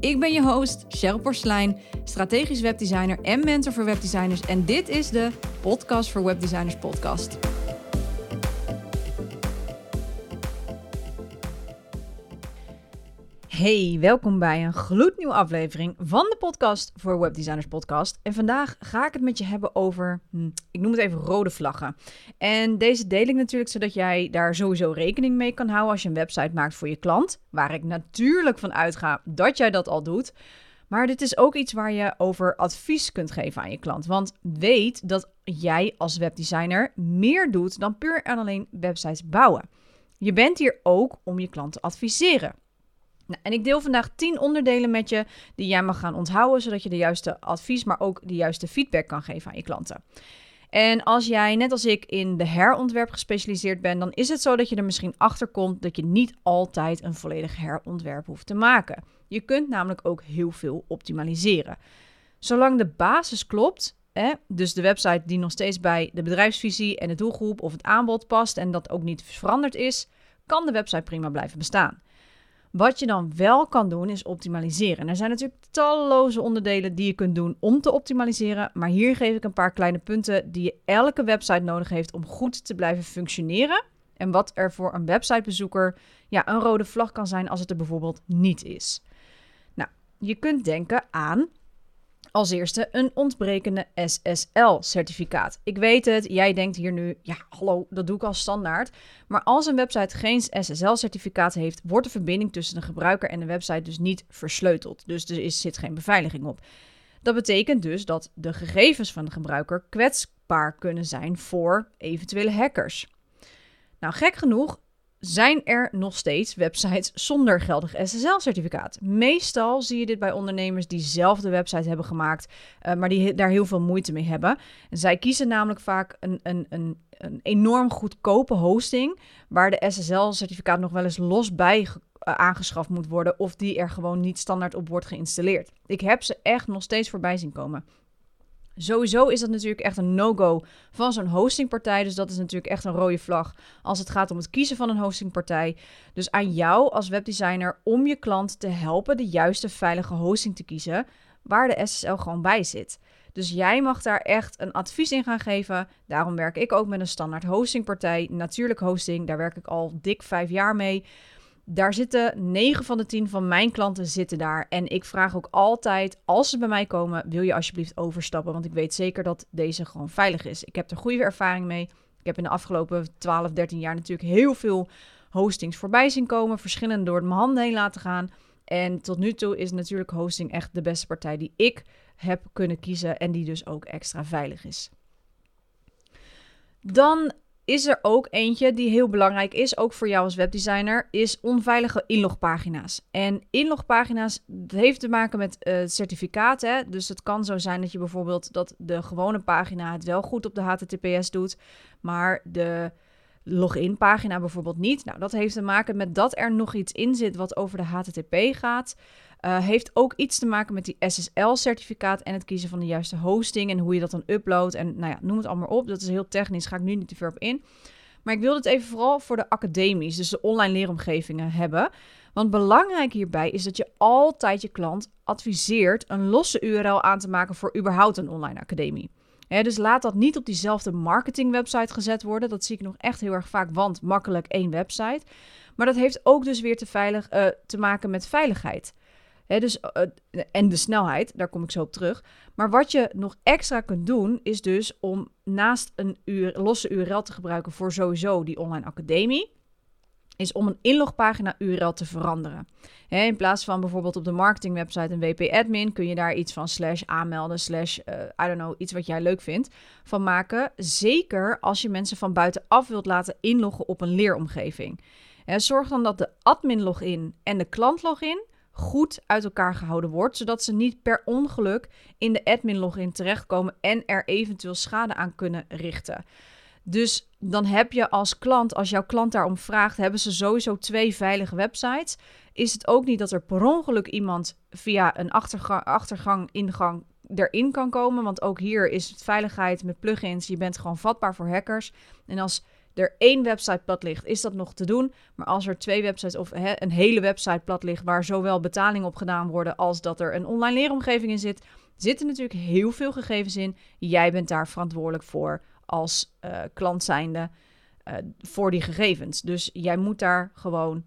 Ik ben je host, Cheryl Porslein, strategisch webdesigner en mentor voor webdesigners. En dit is de Podcast voor Webdesigners podcast. Hey, welkom bij een gloednieuwe aflevering van de podcast voor Webdesigners Podcast. En vandaag ga ik het met je hebben over, hm, ik noem het even rode vlaggen. En deze deel ik natuurlijk zodat jij daar sowieso rekening mee kan houden als je een website maakt voor je klant. Waar ik natuurlijk van uitga dat jij dat al doet. Maar dit is ook iets waar je over advies kunt geven aan je klant. Want weet dat jij als webdesigner meer doet dan puur en alleen websites bouwen. Je bent hier ook om je klant te adviseren. Nou, en ik deel vandaag 10 onderdelen met je die jij mag gaan onthouden, zodat je de juiste advies, maar ook de juiste feedback kan geven aan je klanten. En als jij, net als ik, in de herontwerp gespecialiseerd bent, dan is het zo dat je er misschien achter komt dat je niet altijd een volledig herontwerp hoeft te maken. Je kunt namelijk ook heel veel optimaliseren. Zolang de basis klopt, hè, dus de website die nog steeds bij de bedrijfsvisie en de doelgroep of het aanbod past en dat ook niet veranderd is, kan de website prima blijven bestaan. Wat je dan wel kan doen is optimaliseren. er zijn natuurlijk talloze onderdelen die je kunt doen om te optimaliseren. Maar hier geef ik een paar kleine punten die elke website nodig heeft om goed te blijven functioneren. En wat er voor een websitebezoeker ja, een rode vlag kan zijn als het er bijvoorbeeld niet is. Nou, je kunt denken aan als eerste een ontbrekende SSL-certificaat. Ik weet het, jij denkt hier nu, ja, hallo, dat doe ik al standaard. Maar als een website geen SSL-certificaat heeft, wordt de verbinding tussen de gebruiker en de website dus niet versleuteld. Dus er is, zit geen beveiliging op. Dat betekent dus dat de gegevens van de gebruiker kwetsbaar kunnen zijn voor eventuele hackers. Nou, gek genoeg zijn er nog steeds websites zonder geldig SSL-certificaat. Meestal zie je dit bij ondernemers die zelf de website hebben gemaakt, uh, maar die daar heel veel moeite mee hebben. zij kiezen namelijk vaak een, een, een, een enorm goedkope hosting, waar de SSL-certificaat nog wel eens los bij uh, aangeschaft moet worden, of die er gewoon niet standaard op wordt geïnstalleerd. Ik heb ze echt nog steeds voorbij zien komen. Sowieso is dat natuurlijk echt een no-go van zo'n hostingpartij. Dus dat is natuurlijk echt een rode vlag als het gaat om het kiezen van een hostingpartij. Dus aan jou als webdesigner om je klant te helpen de juiste veilige hosting te kiezen waar de SSL gewoon bij zit. Dus jij mag daar echt een advies in gaan geven. Daarom werk ik ook met een standaard hostingpartij. Natuurlijk hosting, daar werk ik al dik vijf jaar mee. Daar zitten 9 van de 10 van mijn klanten zitten daar. En ik vraag ook altijd, als ze bij mij komen, wil je alsjeblieft overstappen? Want ik weet zeker dat deze gewoon veilig is. Ik heb er goede ervaring mee. Ik heb in de afgelopen 12, 13 jaar natuurlijk heel veel hostings voorbij zien komen. Verschillende door mijn handen heen laten gaan. En tot nu toe is natuurlijk hosting echt de beste partij die ik heb kunnen kiezen. En die dus ook extra veilig is. Dan is er ook eentje die heel belangrijk is, ook voor jou als webdesigner, is onveilige inlogpagina's. En inlogpagina's heeft te maken met uh, certificaten. Dus het kan zo zijn dat je bijvoorbeeld dat de gewone pagina het wel goed op de HTTPS doet, maar de login pagina bijvoorbeeld niet. Nou, dat heeft te maken met dat er nog iets in zit wat over de HTTP gaat. Uh, heeft ook iets te maken met die SSL-certificaat en het kiezen van de juiste hosting en hoe je dat dan uploadt. En nou ja, noem het allemaal op. Dat is heel technisch, ga ik nu niet te ver op in. Maar ik wil het even vooral voor de academies, dus de online leeromgevingen, hebben. Want belangrijk hierbij is dat je altijd je klant adviseert een losse URL aan te maken voor überhaupt een online academie. dus laat dat niet op diezelfde marketingwebsite gezet worden. Dat zie ik nog echt heel erg vaak, want makkelijk één website. Maar dat heeft ook dus weer te, veilig, uh, te maken met veiligheid dus, uh, en de snelheid, daar kom ik zo op terug. Maar wat je nog extra kunt doen, is dus om naast een uur, losse URL te gebruiken voor sowieso die online academie, is om een inlogpagina URL te veranderen. in plaats van bijvoorbeeld op de marketingwebsite een WP-admin, kun je daar iets van slash aanmelden, slash, uh, I don't know, iets wat jij leuk vindt, van maken. Zeker als je mensen van buitenaf wilt laten inloggen op een leeromgeving. zorg dan dat de admin login en de klant login goed uit elkaar gehouden wordt, zodat ze niet per ongeluk in de admin login terechtkomen en er eventueel schade aan kunnen richten. Dus dan heb je als klant, als jouw klant daarom vraagt, hebben ze sowieso twee veilige websites. Is het ook niet dat er per ongeluk iemand via een achtergang, achtergang ingang erin kan komen? Want ook hier is het veiligheid met plugins. Je bent gewoon vatbaar voor hackers. En als er één website plat ligt, is dat nog te doen. Maar als er twee websites of een hele website plat ligt, waar zowel betalingen op gedaan worden als dat er een online leeromgeving in zit, zitten natuurlijk heel veel gegevens in. Jij bent daar verantwoordelijk voor als uh, klant zijnde uh, voor die gegevens. Dus jij moet daar gewoon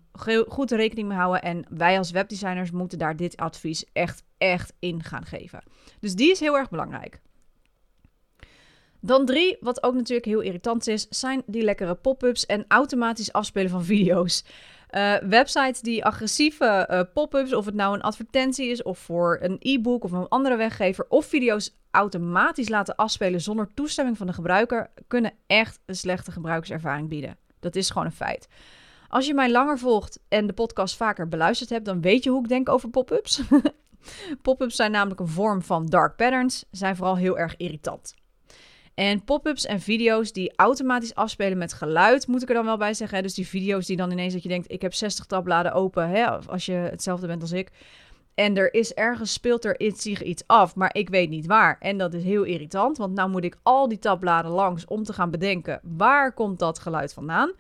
goed rekening mee houden. En wij als webdesigners moeten daar dit advies echt, echt in gaan geven. Dus die is heel erg belangrijk. Dan drie, wat ook natuurlijk heel irritant is, zijn die lekkere pop-ups en automatisch afspelen van video's. Uh, websites die agressieve uh, pop-ups, of het nou een advertentie is of voor een e-book of een andere weggever, of video's automatisch laten afspelen zonder toestemming van de gebruiker, kunnen echt een slechte gebruikerservaring bieden. Dat is gewoon een feit. Als je mij langer volgt en de podcast vaker beluisterd hebt, dan weet je hoe ik denk over pop-ups. pop-ups zijn namelijk een vorm van dark patterns, zijn vooral heel erg irritant. En pop-ups en video's die automatisch afspelen met geluid, moet ik er dan wel bij zeggen. Dus die video's die dan ineens dat je denkt, ik heb 60 tabbladen open, hè, als je hetzelfde bent als ik. En er is ergens speelt er zich iets af, maar ik weet niet waar. En dat is heel irritant, want nou moet ik al die tabbladen langs om te gaan bedenken waar komt dat geluid vandaan.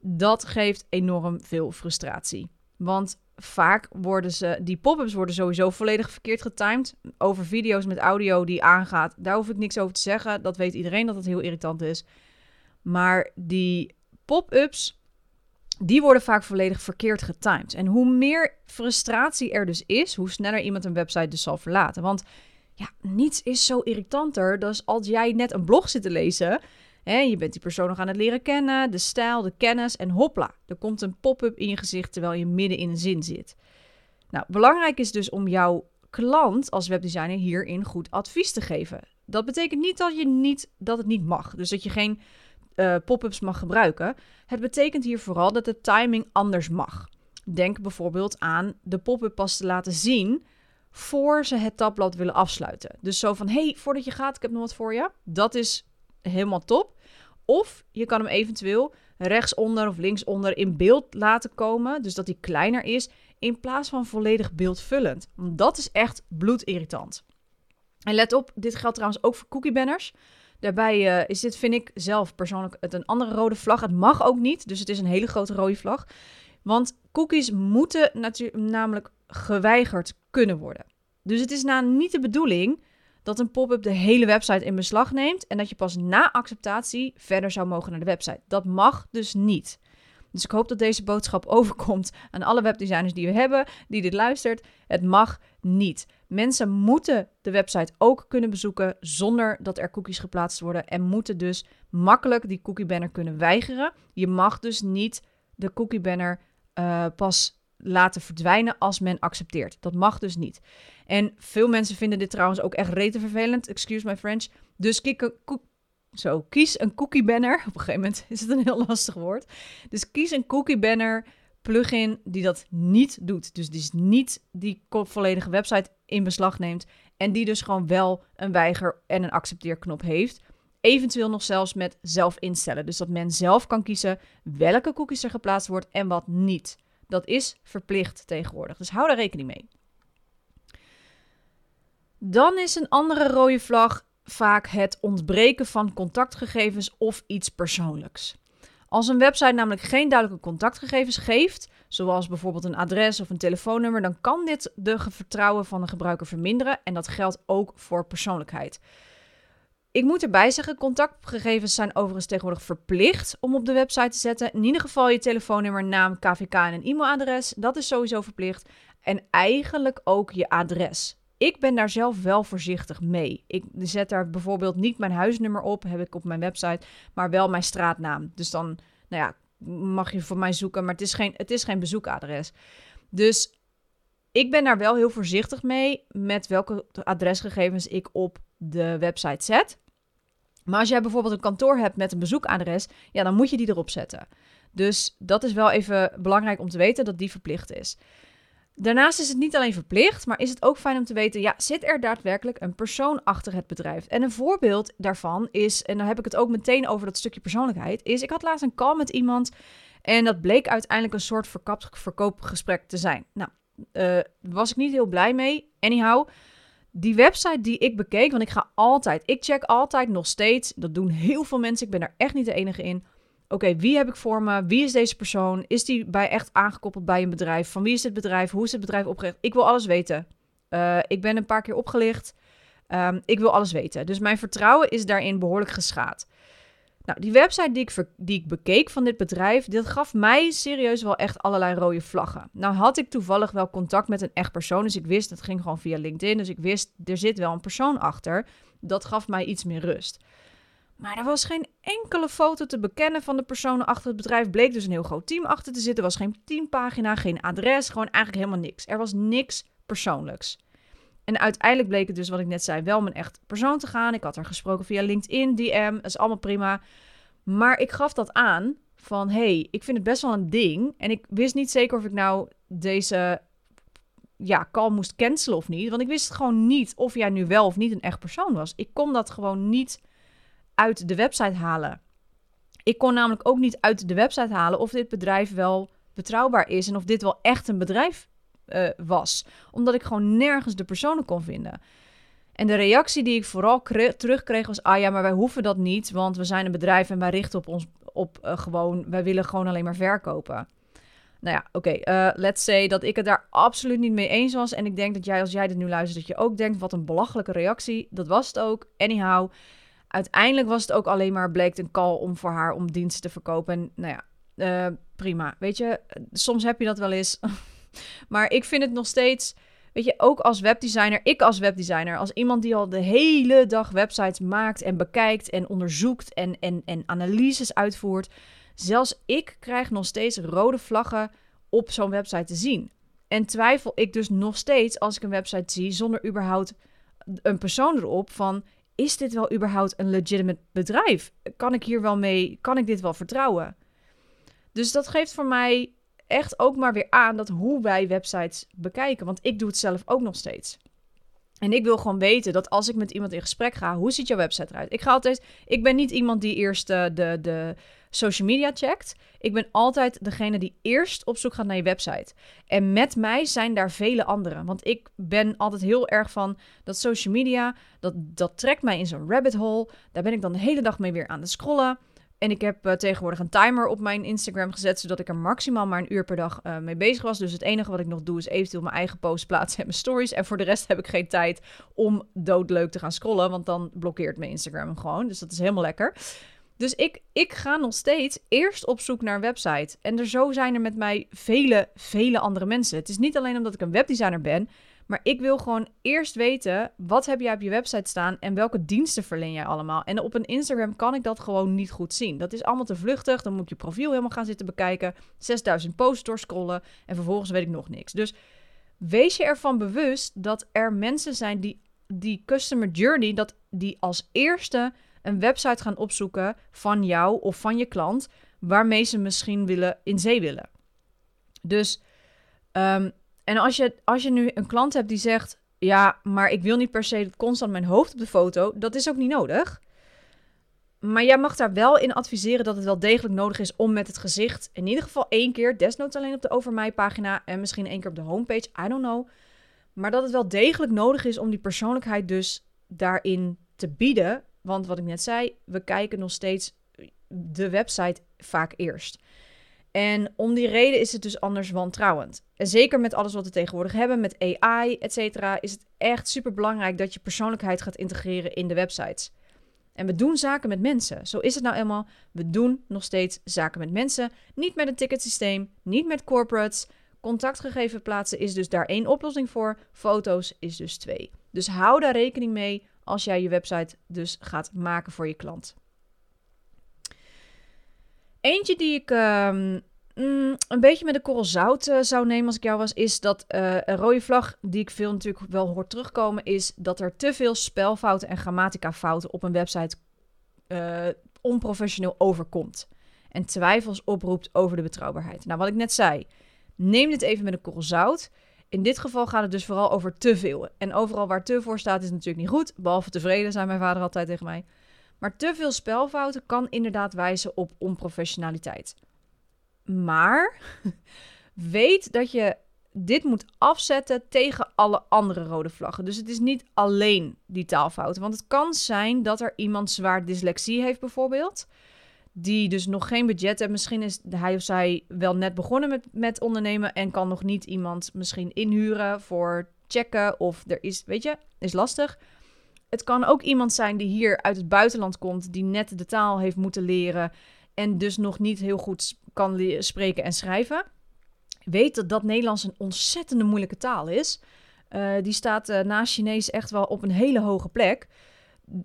Dat geeft enorm veel frustratie. Want vaak worden ze, die pop-ups worden sowieso volledig verkeerd getimed. Over video's met audio die aangaat, daar hoef ik niks over te zeggen. Dat weet iedereen dat het heel irritant is. Maar die pop-ups, die worden vaak volledig verkeerd getimed. En hoe meer frustratie er dus is, hoe sneller iemand een website dus zal verlaten. Want ja, niets is zo irritanter dan als jij net een blog zit te lezen je bent die persoon nog aan het leren kennen, de stijl, de kennis en hopla, er komt een pop-up in je gezicht terwijl je midden in een zin zit. Nou, belangrijk is dus om jouw klant als webdesigner hierin goed advies te geven. Dat betekent niet dat, je niet, dat het niet mag, dus dat je geen uh, pop-ups mag gebruiken. Het betekent hier vooral dat de timing anders mag. Denk bijvoorbeeld aan de pop-up pas te laten zien voor ze het tabblad willen afsluiten. Dus zo van, hey, voordat je gaat, ik heb nog wat voor je. Dat is helemaal top. Of je kan hem eventueel rechtsonder of linksonder in beeld laten komen. Dus dat hij kleiner is. In plaats van volledig beeldvullend. Dat is echt bloedirritant. En let op, dit geldt trouwens ook voor cookie banners. Daarbij uh, is dit, vind ik zelf persoonlijk, het een andere rode vlag. Het mag ook niet, dus het is een hele grote rode vlag. Want cookies moeten natuurlijk namelijk geweigerd kunnen worden. Dus het is nou niet de bedoeling dat een pop-up de hele website in beslag neemt en dat je pas na acceptatie verder zou mogen naar de website. Dat mag dus niet. Dus ik hoop dat deze boodschap overkomt aan alle webdesigners die we hebben, die dit luistert. Het mag niet. Mensen moeten de website ook kunnen bezoeken zonder dat er cookies geplaatst worden en moeten dus makkelijk die cookie banner kunnen weigeren. Je mag dus niet de cookie banner uh, pas laten verdwijnen als men accepteert. Dat mag dus niet. En veel mensen vinden dit trouwens ook echt rete vervelend. Excuse my French. Dus zo, kies een cookie banner. Op een gegeven moment is het een heel lastig woord. Dus kies een cookie banner plugin die dat niet doet. Dus die niet die volledige website in beslag neemt. En die dus gewoon wel een weiger- en een accepteerknop heeft. Eventueel nog zelfs met zelf instellen. Dus dat men zelf kan kiezen welke cookies er geplaatst wordt en wat niet. Dat is verplicht tegenwoordig. Dus hou daar rekening mee. Dan is een andere rode vlag vaak het ontbreken van contactgegevens of iets persoonlijks. Als een website namelijk geen duidelijke contactgegevens geeft, zoals bijvoorbeeld een adres of een telefoonnummer, dan kan dit de vertrouwen van de gebruiker verminderen en dat geldt ook voor persoonlijkheid. Ik moet erbij zeggen, contactgegevens zijn overigens tegenwoordig verplicht om op de website te zetten. In ieder geval je telefoonnummer, naam, KVK en een e-mailadres. Dat is sowieso verplicht. En eigenlijk ook je adres. Ik ben daar zelf wel voorzichtig mee. Ik zet daar bijvoorbeeld niet mijn huisnummer op, heb ik op mijn website, maar wel mijn straatnaam. Dus dan, nou ja, mag je voor mij zoeken, maar het is geen, het is geen bezoekadres. Dus ik ben daar wel heel voorzichtig mee met welke adresgegevens ik op de website zet. Maar als jij bijvoorbeeld een kantoor hebt met een bezoekadres, ja, dan moet je die erop zetten. Dus dat is wel even belangrijk om te weten dat die verplicht is. Daarnaast is het niet alleen verplicht, maar is het ook fijn om te weten, ja, zit er daadwerkelijk een persoon achter het bedrijf? En een voorbeeld daarvan is, en dan heb ik het ook meteen over dat stukje persoonlijkheid, is ik had laatst een call met iemand en dat bleek uiteindelijk een soort verkoopgesprek te zijn. Nou, uh, was ik niet heel blij mee. Anyhow, die website die ik bekeek, want ik ga altijd, ik check altijd nog steeds, dat doen heel veel mensen, ik ben er echt niet de enige in. Oké, wie heb ik voor me? Wie is deze persoon? Is die bij echt aangekoppeld bij een bedrijf? Van wie is dit bedrijf? Hoe is het bedrijf opgericht? Ik wil alles weten. Uh, ik ben een paar keer opgelicht. Um, ik wil alles weten. Dus mijn vertrouwen is daarin behoorlijk geschaad. Nou, die website die ik, die ik bekeek van dit bedrijf, dit gaf mij serieus wel echt allerlei rode vlaggen. Nou had ik toevallig wel contact met een echt persoon, dus ik wist, het ging gewoon via LinkedIn, dus ik wist, er zit wel een persoon achter. Dat gaf mij iets meer rust. Maar er was geen enkele foto te bekennen van de personen achter het bedrijf. Bleek dus een heel groot team achter te zitten. Was geen teampagina, geen adres, gewoon eigenlijk helemaal niks. Er was niks persoonlijks. En uiteindelijk bleek het dus, wat ik net zei, wel mijn echt persoon te gaan. Ik had er gesproken via LinkedIn, DM, dat is allemaal prima. Maar ik gaf dat aan van, hey, ik vind het best wel een ding. En ik wist niet zeker of ik nou deze ja, call moest cancelen of niet. Want ik wist gewoon niet of jij nu wel of niet een echt persoon was. Ik kon dat gewoon niet uit de website halen. Ik kon namelijk ook niet uit de website halen of dit bedrijf wel betrouwbaar is en of dit wel echt een bedrijf uh, was. Omdat ik gewoon nergens de personen kon vinden. En de reactie die ik vooral terugkreeg was: ah ja, maar wij hoeven dat niet, want we zijn een bedrijf en wij richten op ons op uh, gewoon, wij willen gewoon alleen maar verkopen. Nou ja, oké, uh, let's say dat ik het daar absoluut niet mee eens was. En ik denk dat jij, als jij dit nu luistert, dat je ook denkt: wat een belachelijke reactie. Dat was het ook. Anyhow, uiteindelijk was het ook alleen maar bleek een call om voor haar om diensten te verkopen. En nou ja, uh, prima. Weet je, soms heb je dat wel eens. maar ik vind het nog steeds, weet je, ook als webdesigner, ik als webdesigner, als iemand die al de hele dag websites maakt en bekijkt en onderzoekt en, en, en analyses uitvoert, zelfs ik krijg nog steeds rode vlaggen op zo'n website te zien. En twijfel ik dus nog steeds als ik een website zie zonder überhaupt een persoon erop van is dit wel überhaupt een legitimate bedrijf? Kan ik hier wel mee, kan ik dit wel vertrouwen? Dus dat geeft voor mij echt ook maar weer aan dat hoe wij websites bekijken. Want ik doe het zelf ook nog steeds. En ik wil gewoon weten dat als ik met iemand in gesprek ga, hoe ziet jouw website eruit? Ik ga altijd, ik ben niet iemand die eerst de, de, de social media checkt. Ik ben altijd degene die eerst op zoek gaat naar je website. En met mij zijn daar vele anderen. Want ik ben altijd heel erg van dat social media, dat, dat trekt mij in zo'n rabbit hole. Daar ben ik dan de hele dag mee weer aan het scrollen. En ik heb uh, tegenwoordig een timer op mijn Instagram gezet, zodat ik er maximaal maar een uur per dag uh, mee bezig was. Dus het enige wat ik nog doe is eventueel mijn eigen post plaatsen en mijn stories. En voor de rest heb ik geen tijd om doodleuk te gaan scrollen, want dan blokkeert mijn Instagram hem gewoon. Dus dat is helemaal lekker. Dus ik, ik ga nog steeds eerst op zoek naar een website. En er zo zijn er met mij vele, vele andere mensen. Het is niet alleen omdat ik een webdesigner ben, maar ik wil gewoon eerst weten, wat heb jij op je website staan en welke diensten verleen jij allemaal? En op een Instagram kan ik dat gewoon niet goed zien. Dat is allemaal te vluchtig. Dan moet je profiel helemaal gaan zitten bekijken. 6000 posts doorscrollen en vervolgens weet ik nog niks. Dus wees je ervan bewust dat er mensen zijn die die customer journey, dat die als eerste een website gaan opzoeken van jou of van je klant, waarmee ze misschien willen in zee willen. Dus, um, en als je, als je nu een klant hebt die zegt, ja, maar ik wil niet per se constant mijn hoofd op de foto, dat is ook niet nodig. Maar jij mag daar wel in adviseren dat het wel degelijk nodig is om met het gezicht, in ieder geval één keer, desnoods alleen op de Over Mij pagina en misschien één keer op de homepage, I don't know. Maar dat het wel degelijk nodig is om die persoonlijkheid dus daarin te bieden, want wat ik net zei, we kijken nog steeds de website vaak eerst. En om die reden is het dus anders wantrouwend. En zeker met alles wat we tegenwoordig hebben, met AI, et cetera, is het echt super belangrijk dat je persoonlijkheid gaat integreren in de websites. En we doen zaken met mensen. Zo is het nou eenmaal. We doen nog steeds zaken met mensen. Niet met een ticketsysteem, niet met corporates. Contactgegeven plaatsen is dus daar één oplossing voor. Foto's is dus twee. Dus hou daar rekening mee als jij je website dus gaat maken voor je klant. Eentje die ik um, een beetje met de korrel zout uh, zou nemen als ik jou was, is dat uh, een rode vlag die ik veel natuurlijk wel hoor terugkomen, is dat er te veel spelfouten en grammatica-fouten op een website uh, onprofessioneel overkomt. En twijfels oproept over de betrouwbaarheid. Nou, wat ik net zei, neem dit even met een korrel zout. In dit geval gaat het dus vooral over te veel. En overal waar te voor staat is natuurlijk niet goed. Behalve tevreden, zei mijn vader altijd tegen mij. Maar te veel spelfouten kan inderdaad wijzen op onprofessionaliteit. Maar weet dat je dit moet afzetten tegen alle andere rode vlaggen. Dus het is niet alleen die taalfouten. Want het kan zijn dat er iemand zwaar dyslexie heeft, bijvoorbeeld. Die dus nog geen budget heeft. Misschien is hij of zij wel net begonnen met, met ondernemen. En kan nog niet iemand misschien inhuren voor checken. Of er is, weet je, is lastig. Het kan ook iemand zijn die hier uit het buitenland komt. Die net de taal heeft moeten leren. En dus nog niet heel goed kan spreken en schrijven weet dat dat Nederlands een ontzettende moeilijke taal is. Uh, die staat uh, na Chinees echt wel op een hele hoge plek.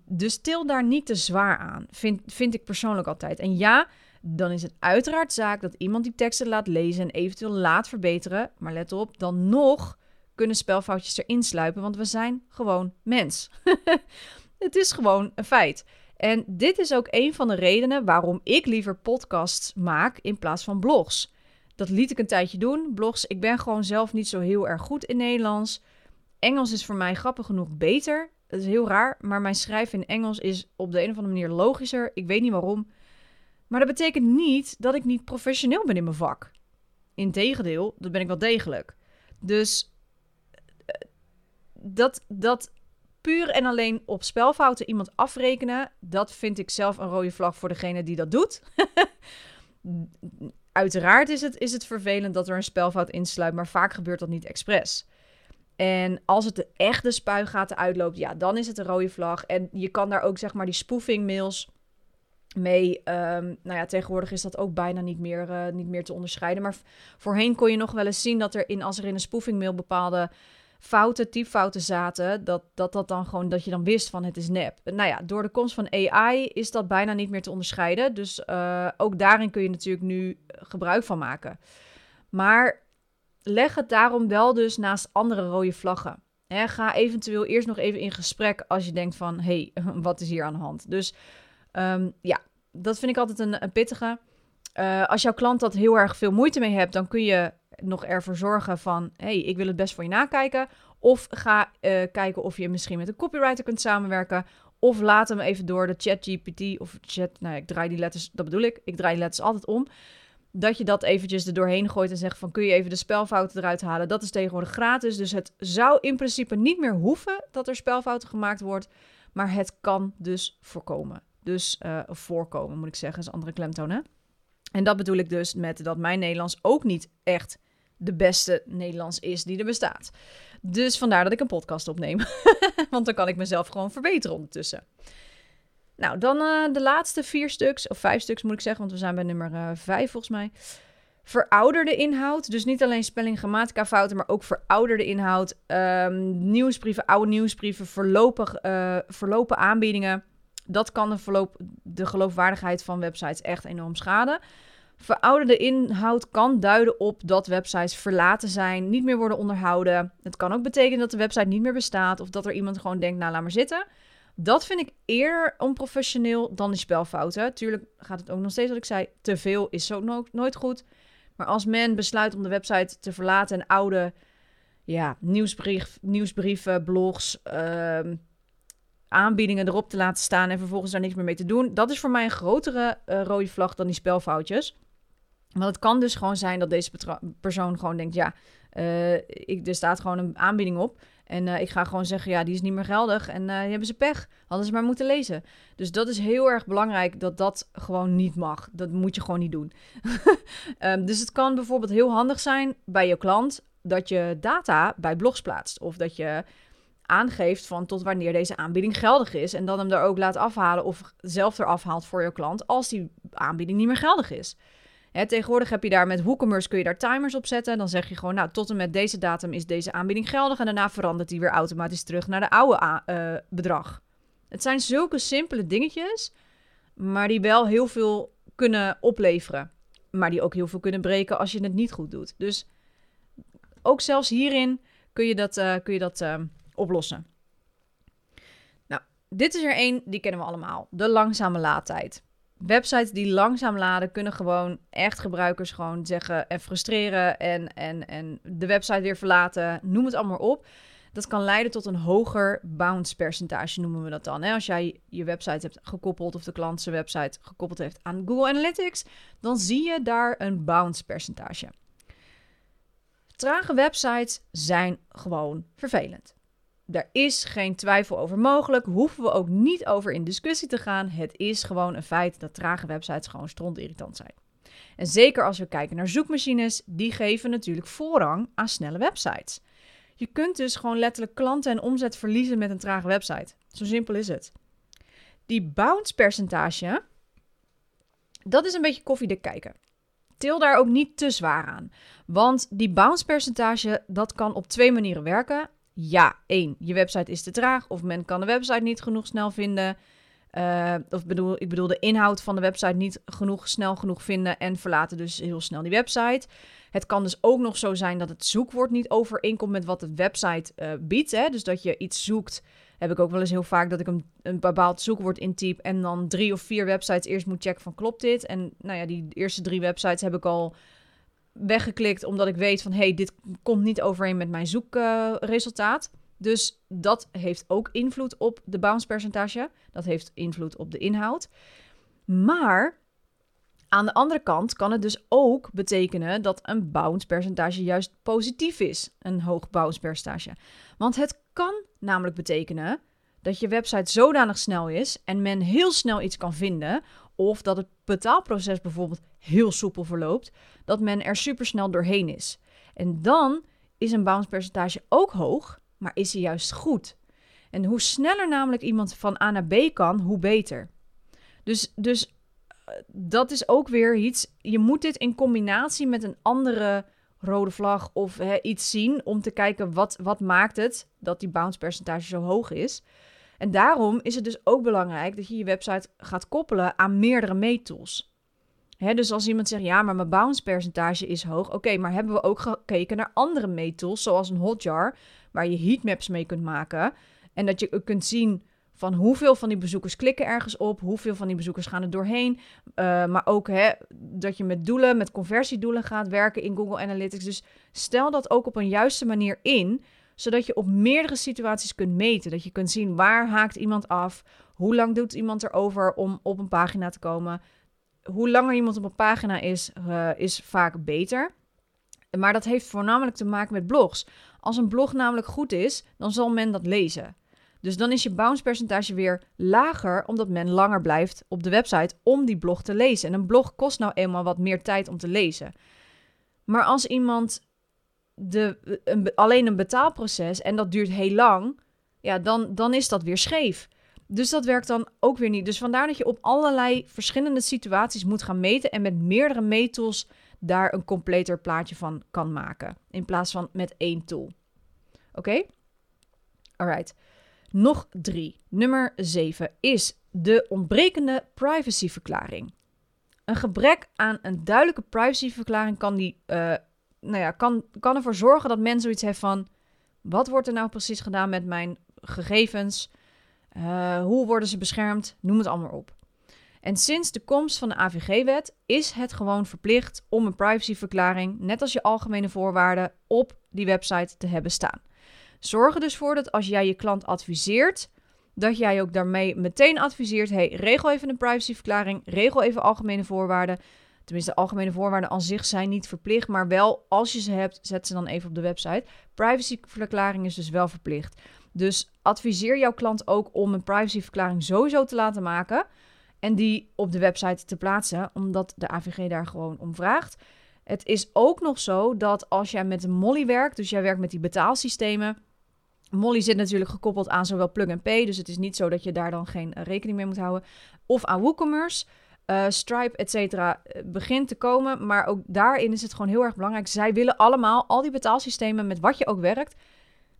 Dus til daar niet te zwaar aan, vind, vind ik persoonlijk altijd. En ja, dan is het uiteraard zaak dat iemand die teksten laat lezen en eventueel laat verbeteren. Maar let op, dan nog kunnen spelfoutjes erin sluipen, want we zijn gewoon mens. het is gewoon een feit. En dit is ook een van de redenen waarom ik liever podcasts maak in plaats van blogs. Dat liet ik een tijdje doen. Blogs, ik ben gewoon zelf niet zo heel erg goed in Nederlands. Engels is voor mij grappig genoeg beter. Dat is heel raar, maar mijn schrijven in Engels is op de een of andere manier logischer. Ik weet niet waarom. Maar dat betekent niet dat ik niet professioneel ben in mijn vak. Integendeel, dat ben ik wel degelijk. Dus eh, dat, dat puur en alleen op spelfouten iemand afrekenen, dat vind ik zelf een rode vlag voor degene die dat doet. Uiteraard is het, is het vervelend dat er een spelfout insluit, maar vaak gebeurt dat niet expres. En als het de echte spuigaten uitloopt, ja, dan is het een rode vlag. En je kan daar ook zeg maar die spoofing mails mee. Um, nou ja, tegenwoordig is dat ook bijna niet meer, uh, niet meer te onderscheiden. Maar voorheen kon je nog wel eens zien dat er in, als er in een spoofing mail bepaalde fouten, typfouten zaten, dat, dat dat dan gewoon, dat je dan wist van het is nep. Nou ja, door de komst van AI is dat bijna niet meer te onderscheiden. Dus uh, ook daarin kun je natuurlijk nu gebruik van maken. Maar leg het daarom wel dus naast andere rode vlaggen. Ga eventueel eerst nog even in gesprek als je denkt van, hé, hey, wat is hier aan de hand? Dus um, ja, dat vind ik altijd een, pittige. Uh, als jouw klant dat heel erg veel moeite mee hebt, dan kun je nog ervoor zorgen van... hey, ik wil het best voor je nakijken. Of ga uh, kijken of je misschien met een copywriter kunt samenwerken. Of laat hem even door de chat GPT of chat... Nou, ik draai die letters, dat bedoel ik. Ik draai die letters altijd om. Dat je dat eventjes er doorheen gooit en zegt van... kun je even de spelfouten eruit halen? Dat is tegenwoordig gratis. Dus het zou in principe niet meer hoeven dat er spelfouten gemaakt wordt. Maar het kan dus voorkomen. Dus uh, voorkomen, moet ik zeggen, is andere klemtoon, hè? En dat bedoel ik dus met dat mijn Nederlands ook niet echt de beste Nederlands is die er bestaat. Dus vandaar dat ik een podcast opneem. Want dan kan ik mezelf gewoon verbeteren ondertussen. Nou, dan uh, de laatste vier stuks, of vijf stuks moet ik zeggen, want we zijn bij nummer uh, vijf volgens mij. Verouderde inhoud, dus niet alleen spelling, grammatica fouten, maar ook verouderde inhoud. Um, nieuwsbrieven, oude nieuwsbrieven, voorlopig, uh, aanbiedingen. Dat kan de, verloop, de geloofwaardigheid van websites echt enorm schaden. Verouderde inhoud kan duiden op dat websites verlaten zijn, niet meer worden onderhouden. Het kan ook betekenen dat de website niet meer bestaat of dat er iemand gewoon denkt, nou laat maar zitten. Dat vind ik eerder onprofessioneel dan die spelfouten. Tuurlijk gaat het ook nog steeds, wat ik zei, te veel is ook nooit goed. Maar als men besluit om de website te verlaten en oude ja, nieuwsbrief, nieuwsbrieven, blogs, uh, aanbiedingen erop te laten staan en vervolgens daar niks meer mee te doen, dat is voor mij een grotere uh, rode vlag dan die spelfoutjes. Want het kan dus gewoon zijn dat deze persoon gewoon denkt: ja, uh, ik, er staat gewoon een aanbieding op. En uh, ik ga gewoon zeggen: ja, die is niet meer geldig. En uh, die hebben ze pech. Hadden ze maar moeten lezen. Dus dat is heel erg belangrijk dat dat gewoon niet mag. Dat moet je gewoon niet doen. um, dus het kan bijvoorbeeld heel handig zijn bij je klant dat je data bij blogs plaatst. Of dat je aangeeft van tot wanneer deze aanbieding geldig is. En dan hem er ook laat afhalen of zelf eraf haalt voor je klant als die aanbieding niet meer geldig is. Tegenwoordig heb je daar met WooCommerce kun je daar timers op zetten. Dan zeg je gewoon, nou, tot en met deze datum is deze aanbieding geldig. En daarna verandert die weer automatisch terug naar de oude uh, bedrag. Het zijn zulke simpele dingetjes, maar die wel heel veel kunnen opleveren. Maar die ook heel veel kunnen breken als je het niet goed doet. Dus ook zelfs hierin kun je dat, uh, kun je dat uh, oplossen. Nou, dit is er één, die kennen we allemaal. De langzame laadtijd websites die langzaam laden kunnen gewoon echt gebruikers gewoon zeggen en frustreren en, en, en de website weer verlaten. Noem het allemaal op. Dat kan leiden tot een hoger bounce percentage, noemen we dat dan. Als jij je website hebt gekoppeld of de klant zijn website gekoppeld heeft aan Google Analytics, dan zie je daar een bounce percentage. Trage websites zijn gewoon vervelend. Daar is geen twijfel over mogelijk. Hoeven we ook niet over in discussie te gaan. Het is gewoon een feit dat trage websites gewoon strondirritant zijn. En zeker als we kijken naar zoekmachines, die geven natuurlijk voorrang aan snelle websites. Je kunt dus gewoon letterlijk klanten en omzet verliezen met een trage website. Zo simpel is het. Die bounce percentage, dat is een beetje koffiedik kijken. Til daar ook niet te zwaar aan. Want die bounce percentage, dat kan op twee manieren werken. Ja, één, je website is te traag of men kan de website niet genoeg snel vinden. Uh, of bedoel, ik bedoel de inhoud van de website niet genoeg snel genoeg vinden en verlaten dus heel snel die website. Het kan dus ook nog zo zijn dat het zoekwoord niet overeenkomt met wat de website uh, biedt. Hè? Dus dat je iets zoekt. Heb ik ook wel eens heel vaak dat ik een, een bepaald zoekwoord intyp en dan drie of vier websites eerst moet checken van klopt dit. En nou ja, die eerste drie websites heb ik al weggeklikt omdat ik weet van hey, dit komt niet overeen met mijn zoekresultaat. dus dat heeft ook invloed op de bounce percentage. Dat heeft invloed op de inhoud. Maar aan de andere kant kan het dus ook betekenen dat een bounce percentage juist positief is, een hoog bounce percentage. Want het kan namelijk betekenen dat je website zodanig snel is en men heel snel iets kan vinden, of dat het betaalproces bijvoorbeeld heel soepel verloopt, dat men er supersnel doorheen is. En dan is een bounce percentage ook hoog, maar is hij juist goed. En hoe sneller namelijk iemand van A naar B kan, hoe beter. Dus, dus dat is ook weer iets. Je moet dit in combinatie met een andere rode vlag of hè, iets zien om te kijken wat, wat maakt het dat die bounce percentage zo hoog is. En daarom is het dus ook belangrijk dat je je website gaat koppelen aan meerdere meettools. Dus als iemand zegt, ja, maar mijn bounce percentage is hoog. Oké, maar hebben we ook gekeken naar andere meettools, zoals een hotjar, waar je heatmaps mee kunt maken. En dat je kunt zien van hoeveel van die bezoekers klikken ergens op, hoeveel van die bezoekers gaan er doorheen. Uh, maar ook dat je met doelen, met conversiedoelen gaat werken in Google Analytics. Dus stel dat ook op een juiste manier in, zodat je op meerdere situaties kunt meten. Dat je kunt zien waar haakt iemand af, hoe lang doet iemand erover om op een pagina te komen. Hoe langer iemand op een pagina is, uh, is vaak beter. Maar dat heeft voornamelijk te maken met blogs. Als een blog namelijk goed is, dan zal men dat lezen. Dus dan is je bounce percentage weer lager, omdat men langer blijft op de website om die blog te lezen. En een blog kost nou eenmaal wat meer tijd om te lezen. Maar als iemand de, een, alleen een betaalproces en dat duurt heel lang, ja, dan, dan is dat weer scheef. Dus dat werkt dan ook weer niet. Dus vandaar dat je op allerlei verschillende situaties moet gaan meten en met meerdere meettools daar een completer plaatje van kan maken. In plaats van met één tool. Oké? Okay? Alright. Nog drie. Nummer 7 is de ontbrekende privacyverklaring. Een gebrek aan een duidelijke privacyverklaring kan, die, uh, nou ja, kan, kan ervoor zorgen dat men zoiets heeft van: wat wordt er nou precies gedaan met mijn gegevens? Uh, hoe worden ze beschermd? Noem het allemaal op. En sinds de komst van de AVG-wet is het gewoon verplicht om een privacyverklaring, net als je algemene voorwaarden, op die website te hebben staan. Zorg er dus voor dat als jij je klant adviseert, dat jij ook daarmee meteen adviseert: hey, regel even een privacyverklaring, regel even algemene voorwaarden. Tenminste, de algemene voorwaarden aan zich zijn niet verplicht, maar wel als je ze hebt, zet ze dan even op de website. Privacyverklaring is dus wel verplicht. Dus adviseer jouw klant ook om een privacyverklaring sowieso te laten maken en die op de website te plaatsen, omdat de AVG daar gewoon om vraagt. Het is ook nog zo dat als jij met een Molly werkt, dus jij werkt met die betaalsystemen, Molly zit natuurlijk gekoppeld aan zowel Plug and Pay, dus het is niet zo dat je daar dan geen eh, rekening mee moet houden. Of aan WooCommerce, uh, Stripe, et cetera, eh, begint te komen. Maar ook daarin is het gewoon heel erg belangrijk. Zij willen allemaal, al die betaalsystemen met wat je ook werkt,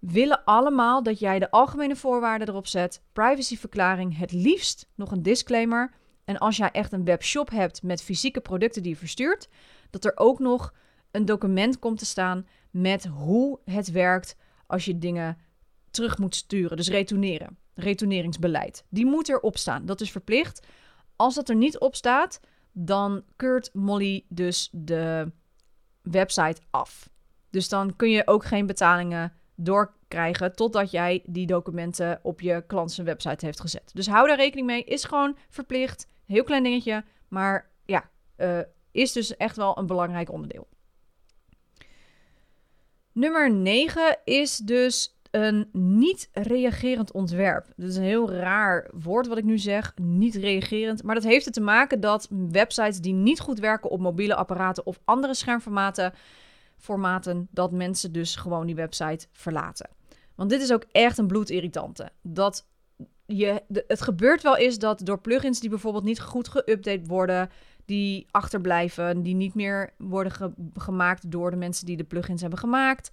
willen allemaal dat jij de algemene voorwaarden erop zet. Privacyverklaring, het liefst nog een disclaimer. En als jij echt een webshop hebt met fysieke producten die je verstuurt, dat er ook nog een document komt te staan met hoe het werkt als je dingen terug moet sturen. Dus retourneren. Retourneringsbeleid. Die moet erop staan. Dat is verplicht. als dat er niet op staat, dan keurt Molly dus de website af. Dus dan kun je ook geen betalingen doorkrijgen totdat jij die documenten op je klant website heeft gezet. Dus hou daar rekening mee. Is gewoon verplicht. Heel klein dingetje. Maar ja, uh, is dus echt wel een belangrijk onderdeel. Nummer 9 is dus een niet reagerend ontwerp. Dat is een heel raar woord wat ik nu zeg, niet reagerend. Maar dat heeft er te maken dat websites die niet goed werken op mobiele apparaten of andere schermformaten, formaten, dat mensen dus gewoon die website verlaten. Want dit is ook echt een bloedirritante. Dat je, het gebeurt wel eens dat door plugins die bijvoorbeeld niet goed geüpdate worden, die achterblijven, die niet meer worden gemaakt door de mensen die de plugins hebben gemaakt.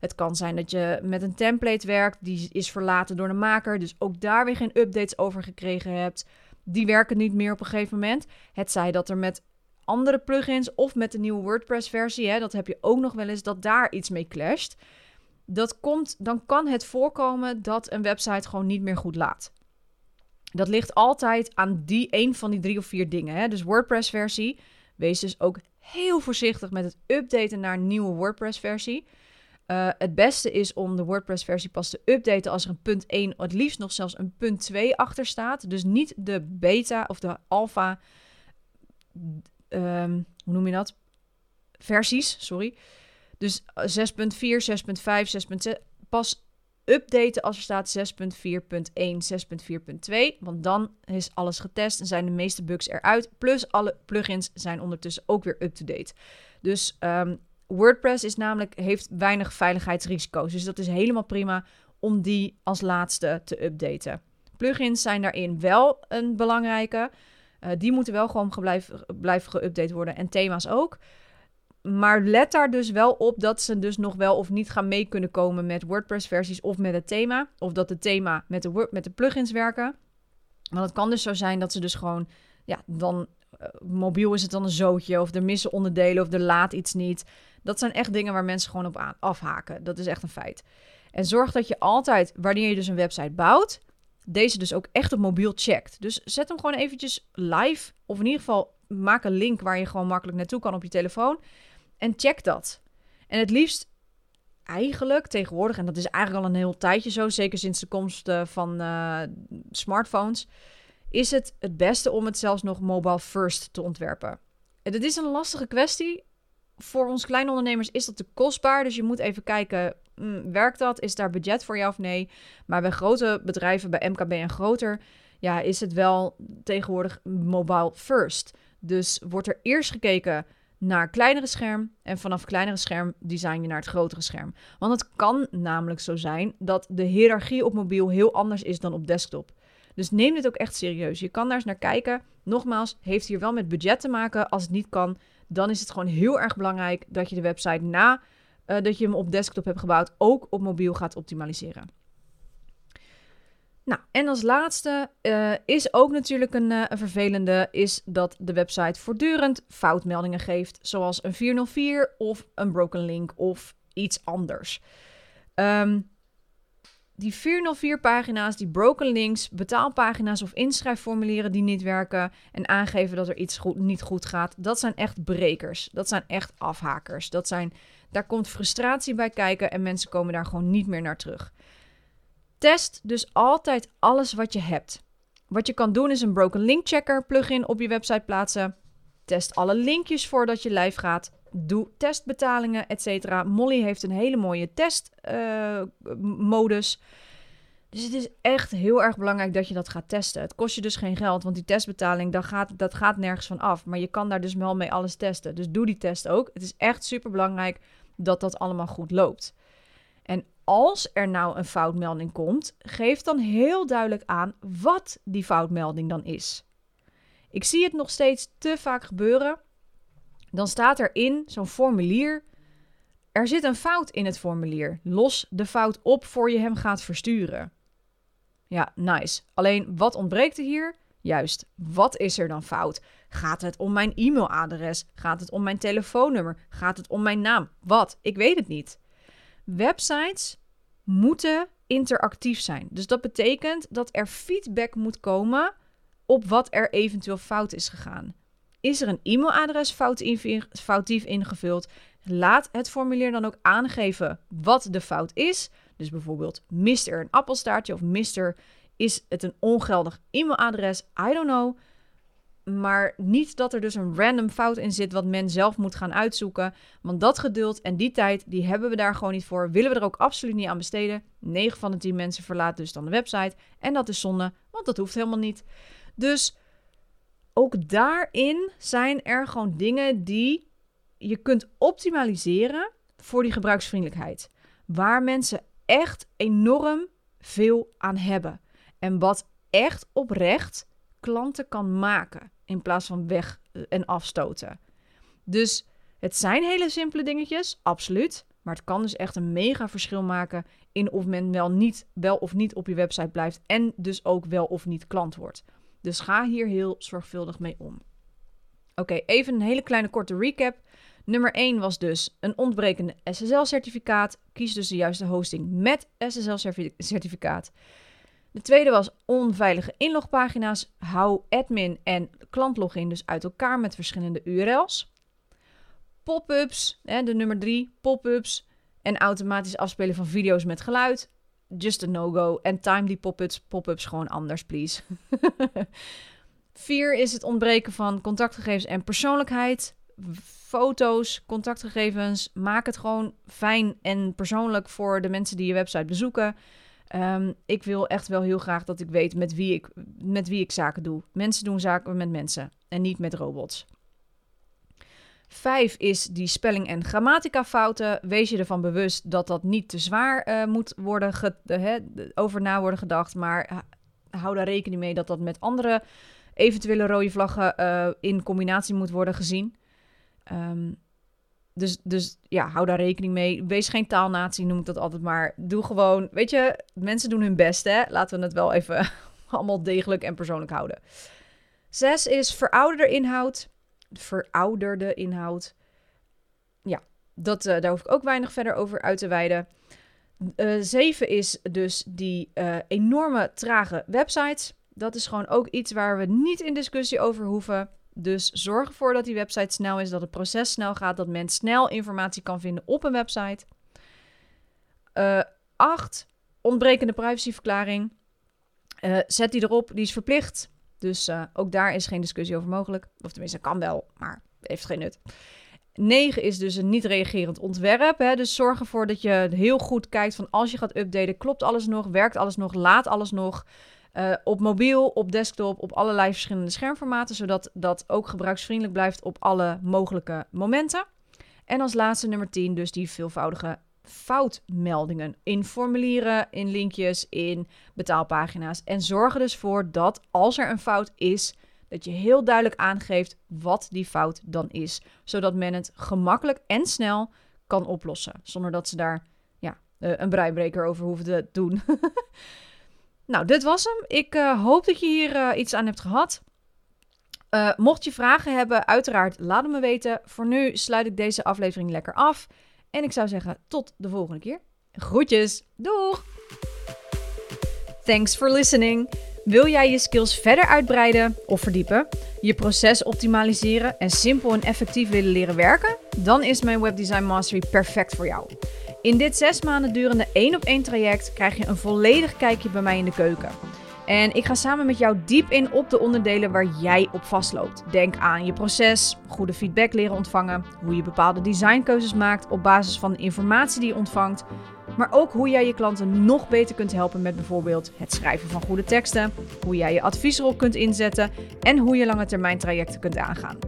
Het kan zijn dat je met een template werkt, die is verlaten door de maker, dus ook daar weer geen updates over gekregen hebt. Die werken niet meer op een gegeven moment. Het zij dat er met andere plugins of met de nieuwe WordPress-versie, dat heb je ook nog wel eens, dat daar iets mee clasht. Dat komt, dan kan het voorkomen dat een website gewoon niet meer goed laat. Dat ligt altijd aan die een van die drie of vier dingen. Hè? Dus WordPress-versie. Wees dus ook heel voorzichtig met het updaten naar een nieuwe WordPress-versie. Uh, het beste is om de WordPress-versie pas te updaten als er een punt 1, het liefst nog zelfs een punt 2 achter staat. Dus niet de beta of de alpha, um, hoe noem je dat? Versies, sorry. Dus 6.4, 6.5, 6.6. Pas updaten als er staat 6.4.1, 6.4.2. Want dan is alles getest en zijn de meeste bugs eruit. Plus alle plugins zijn ondertussen ook weer up-to-date. Dus um, WordPress is namelijk, heeft weinig veiligheidsrisico's. Dus dat is helemaal prima om die als laatste te updaten. Plugins zijn daarin wel een belangrijke. Uh, die moeten wel gewoon blijven, blijven geüpdate worden. En thema's ook. Maar let daar dus wel op dat ze dus nog wel of niet gaan mee kunnen komen met WordPress-versies of met het thema. Of dat het thema met de, met de plugins werken. Want het kan dus zo zijn dat ze dus gewoon, ja, dan uh, mobiel is het dan een zootje. Of er missen onderdelen of er laat iets niet. Dat zijn echt dingen waar mensen gewoon op aan, afhaken. Dat is echt een feit. En zorg dat je altijd, wanneer je dus een website bouwt, deze dus ook echt op mobiel checkt. Dus zet hem gewoon eventjes live. Of in ieder geval maak een link waar je gewoon makkelijk naartoe kan op je telefoon. En check dat. En het liefst eigenlijk tegenwoordig, en dat is eigenlijk al een heel tijdje zo, zeker sinds de komst uh, van uh, smartphones, is het het beste om het zelfs nog mobile first te ontwerpen. En dat is een lastige kwestie. Voor ons kleine ondernemers is dat te kostbaar. Dus je moet even kijken, mm, werkt dat? Is daar budget voor jou of nee? Maar bij grote bedrijven, bij MKB en groter, ja, is het wel tegenwoordig mobile first. Dus wordt er eerst gekeken naar kleinere scherm en vanaf kleinere scherm design je naar het grotere scherm. Want het kan namelijk zo zijn dat de hiërarchie op mobiel heel anders is dan op desktop. Dus neem dit ook echt serieus. Je kan daar eens naar kijken. Nogmaals, heeft hier wel met budget te maken. Als het niet kan, dan is het gewoon heel erg belangrijk dat je de website na uh, dat je hem op desktop hebt gebouwd ook op mobiel gaat optimaliseren. Nou, en als laatste uh, is ook natuurlijk een, uh, een, vervelende, is dat de website voortdurend foutmeldingen geeft, zoals een 404 of een broken link of iets anders. Um, die 404 pagina's, die broken links, betaalpagina's of inschrijfformulieren die niet werken en aangeven dat er iets goed, niet goed gaat, dat zijn echt brekers. Dat zijn echt afhakers. Dat zijn, daar komt frustratie bij kijken en mensen komen daar gewoon niet meer naar terug. Test dus altijd alles wat je hebt. Wat je kan doen is een broken link checker plugin op je website plaatsen. Test alle linkjes voordat je live gaat. Doe testbetalingen, etc. Molly heeft een hele mooie testmodus. Uh, dus het is echt heel erg belangrijk dat je dat gaat testen. Het kost je dus geen geld, want die testbetaling, dat gaat, dat gaat nergens van af. Maar je kan daar dus wel mee alles testen. Dus doe die test ook. Het is echt super belangrijk dat dat allemaal goed loopt. En als er nou een foutmelding komt, geef dan heel duidelijk aan wat die foutmelding dan is. Ik zie het nog steeds te vaak gebeuren. Dan staat er in zo'n formulier: er zit een fout in het formulier. Los de fout op voor je hem gaat versturen. Ja, nice. Alleen wat ontbreekt er hier? Juist, wat is er dan fout? Gaat het om mijn e-mailadres? Gaat het om mijn telefoonnummer? Gaat het om mijn naam? Wat? Ik weet het niet. Websites moeten interactief zijn. Dus dat betekent dat er feedback moet komen op wat er eventueel fout is gegaan. Is er een e-mailadres foutief ingevuld? Laat het formulier dan ook aangeven wat de fout is. Dus bijvoorbeeld, mist er een appelstaartje of mist er, is het een ongeldig e-mailadres? I don't know. Maar niet dat er dus een random fout in zit wat men zelf moet gaan uitzoeken. Want dat geduld en die tijd, die hebben we daar gewoon niet voor. Willen we er ook absoluut niet aan besteden. 9 van de 10 mensen verlaten dus dan de website. En dat is zonde, want dat hoeft helemaal niet. Dus ook daarin zijn er gewoon dingen die je kunt optimaliseren voor die gebruiksvriendelijkheid. Waar mensen echt enorm veel aan hebben. En wat echt oprecht klanten kan maken in plaats van weg eh, en afstoten. Dus het zijn hele simpele dingetjes, absoluut. Maar het kan dus echt een mega verschil maken in of men wel, niet, wel of niet op je website blijft en dus ook wel of niet klant wordt. Dus ga hier heel zorgvuldig mee om. Oké, even een hele kleine korte recap. Nummer 1 was dus een ontbrekende SSL-certificaat. Kies dus de juiste hosting met SSL-certificaat. De tweede was onveilige inlogpagina's. Hou admin en klantlogin dus uit elkaar met verschillende URL's. Pop-ups, de nummer 3, pop-ups en automatisch afspelen van video's met geluid. Just a no-go. En time die pop-ups, gewoon anders, please. Vier is het ontbreken van contactgegevens en persoonlijkheid. Foto's, contactgegevens. Maak het gewoon fijn en persoonlijk voor de mensen die je website bezoeken. Um, ik wil echt wel heel graag dat ik weet met wie ik, met wie ik zaken doe. Mensen doen zaken met mensen en niet met robots. Vijf is die spelling- en grammatica fouten. Wees je ervan bewust dat dat niet te zwaar uh, moet worden uh, over na worden gedacht. Maar hou daar rekening mee dat dat met andere eventuele rode vlaggen uh, in combinatie moet worden gezien. Um, dus, dus ja, hou daar rekening mee. Wees geen taalnatie, noem ik dat altijd maar. Doe gewoon, weet je, mensen doen hun best, hè. Laten we het wel even allemaal degelijk en persoonlijk houden. Zes is verouderde inhoud. Verouderde inhoud. Ja, dat, uh, daar hoef ik ook weinig verder over uit te wijden. Uh, zeven is dus die uh, enorme trage websites. Dat is gewoon ook iets waar we niet in discussie over hoeven. Dus zorg ervoor dat die website snel is, dat het proces snel gaat, dat men snel informatie kan vinden op een website. Uh, acht, ontbrekende privacyverklaring. Zet die erop, die is verplicht. Dus uh, ook daar is geen discussie over mogelijk. Of tenminste, kan wel, maar heeft geen nut. 9 is dus een niet reagerend ontwerp. Hè? Dus zorg ervoor dat je heel goed kijkt van als je gaat updaten, klopt alles nog, werkt alles nog, laat alles nog. Uh, op mobiel, op desktop, op allerlei verschillende schermformaten, zodat dat ook gebruiksvriendelijk blijft op alle mogelijke momenten. En als laatste nummer 10, dus die veelvoudige foutmeldingen in formulieren, in linkjes, in betaalpagina's. En zorg er dus voor dat als er een fout is, dat je heel duidelijk aangeeft wat die fout dan is, zodat men het gemakkelijk en snel kan oplossen, zonder dat ze daar ja, uh, een breibreker over hoeven te doen. Nou, dit was hem. Ik uh, hoop dat je hier uh, iets aan hebt gehad. Mocht je vragen hebben, uiteraard laat het me weten. Voor nu sluit ik deze aflevering lekker af. En ik zou zeggen, tot de volgende keer. Groetjes. Doeg! Thanks for listening. Wil jij je skills verder uitbreiden of verdiepen, je proces optimaliseren en simpel en effectief willen leren werken? Dan is mijn Webdesign Mastery perfect voor jou. In dit zes maanden durende één op één traject krijg je een volledig kijkje bij mij in de keuken. En ik ga samen met jou diep in op de onderdelen waar jij op vastloopt. Denk aan je proces, goede feedback leren ontvangen, hoe je bepaalde designkeuzes maakt op basis van de informatie die je ontvangt, maar ook hoe jij je klanten nog beter kunt helpen met bijvoorbeeld het schrijven van goede teksten, hoe jij je adviesrol kunt inzetten en hoe je lange termijn trajecten kunt aangaan.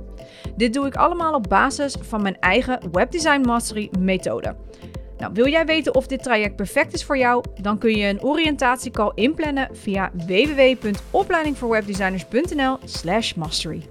Dit doe ik allemaal op basis van mijn eigen Webdesign Mastery methode. Nou, wil jij weten of dit traject perfect is voor jou? Dan kun je een oriëntatiecall inplannen via www.opleidingvoorwebdesigners.nl/mastery.